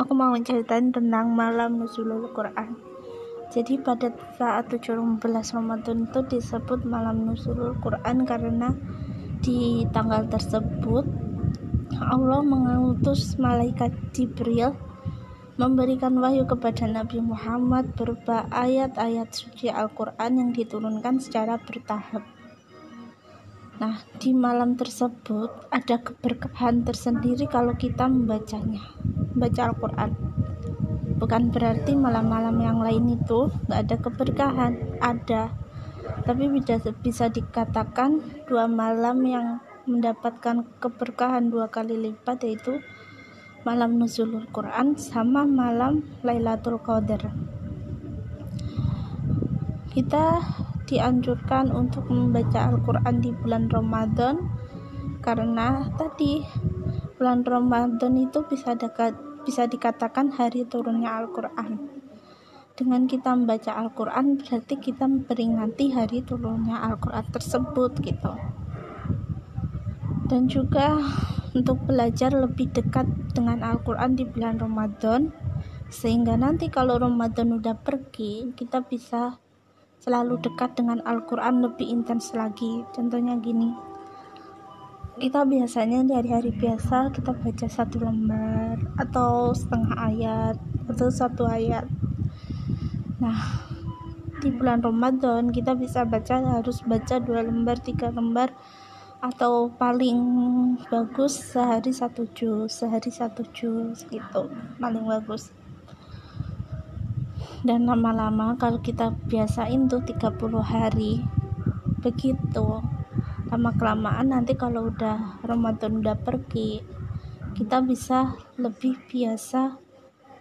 aku mau ceritain tentang malam nuzulul Quran. Jadi pada saat 17 Ramadan itu disebut malam nuzulul Quran karena di tanggal tersebut Allah mengutus malaikat Jibril memberikan wahyu kepada Nabi Muhammad berupa ayat-ayat suci Al-Quran yang diturunkan secara bertahap. Nah, di malam tersebut ada keberkahan tersendiri kalau kita membacanya, membaca Al-Quran. Bukan berarti malam-malam yang lain itu nggak ada keberkahan, ada. Tapi bisa, bisa dikatakan dua malam yang mendapatkan keberkahan dua kali lipat yaitu malam nuzulul Quran sama malam Lailatul Qadar. Kita dianjurkan untuk membaca Al-Quran di bulan Ramadan karena tadi bulan Ramadan itu bisa dekat bisa dikatakan hari turunnya Al-Quran. Dengan kita membaca Al-Quran berarti kita memperingati hari turunnya Al-Quran tersebut gitu. Dan juga untuk belajar lebih dekat dengan Al-Quran di bulan Ramadan sehingga nanti kalau Ramadan udah pergi kita bisa selalu dekat dengan Al-Quran lebih intens lagi. Contohnya gini kita biasanya di hari-hari biasa kita baca satu lembar atau setengah ayat atau satu ayat. Nah di bulan Ramadan kita bisa baca harus baca dua lembar tiga lembar atau paling bagus sehari satu juz sehari satu juz gitu paling bagus. Dan lama-lama kalau kita biasain tuh 30 hari begitu lama kelamaan nanti kalau udah Ramadan udah pergi kita bisa lebih biasa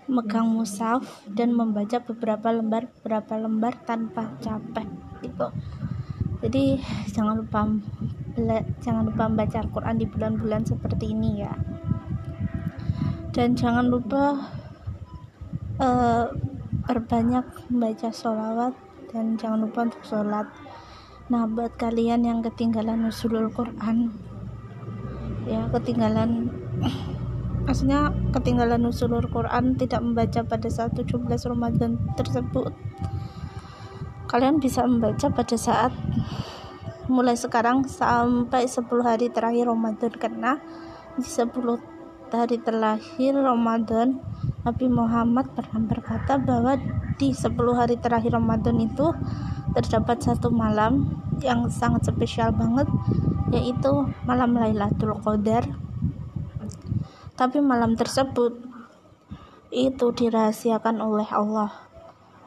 megang musaf dan membaca beberapa lembar beberapa lembar tanpa capek gitu. Jadi jangan lupa jangan lupa membaca Al-Quran di bulan-bulan seperti ini ya. Dan jangan lupa uh, perbanyak membaca sholawat dan jangan lupa untuk sholat nah buat kalian yang ketinggalan usulul Quran ya ketinggalan maksudnya ketinggalan usulul Quran tidak membaca pada saat 17 Ramadan tersebut kalian bisa membaca pada saat mulai sekarang sampai 10 hari terakhir Ramadan. Karena di 10 hari terakhir Ramadan Nabi Muhammad pernah berkata bahwa di 10 hari terakhir Ramadan itu terdapat satu malam yang sangat spesial banget yaitu malam Lailatul Qadar. Tapi malam tersebut itu dirahasiakan oleh Allah.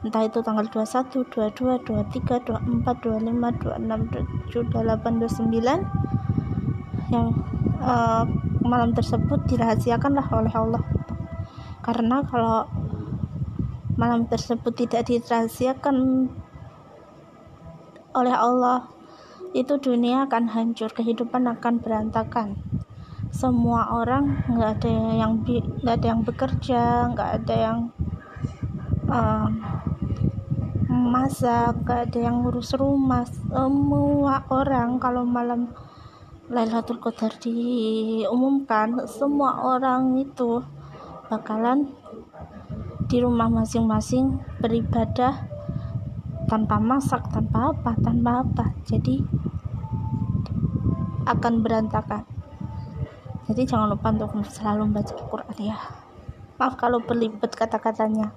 Entah itu tanggal 21, 22, 23, 24, 25, 26, 27, 28, 29 yang uh, malam tersebut dirahasiakanlah oleh Allah. Karena kalau malam tersebut tidak dirahasiakan oleh Allah itu dunia akan hancur kehidupan akan berantakan. Semua orang nggak ada yang nggak ada yang bekerja nggak ada yang uh, masak nggak ada yang ngurus rumah. Semua orang kalau malam Lailatul Qadar diumumkan semua orang itu bakalan di rumah masing-masing beribadah tanpa masak, tanpa apa, tanpa apa. Jadi akan berantakan. Jadi jangan lupa untuk selalu membaca Al-Quran ya. Maaf kalau berlibat kata-katanya.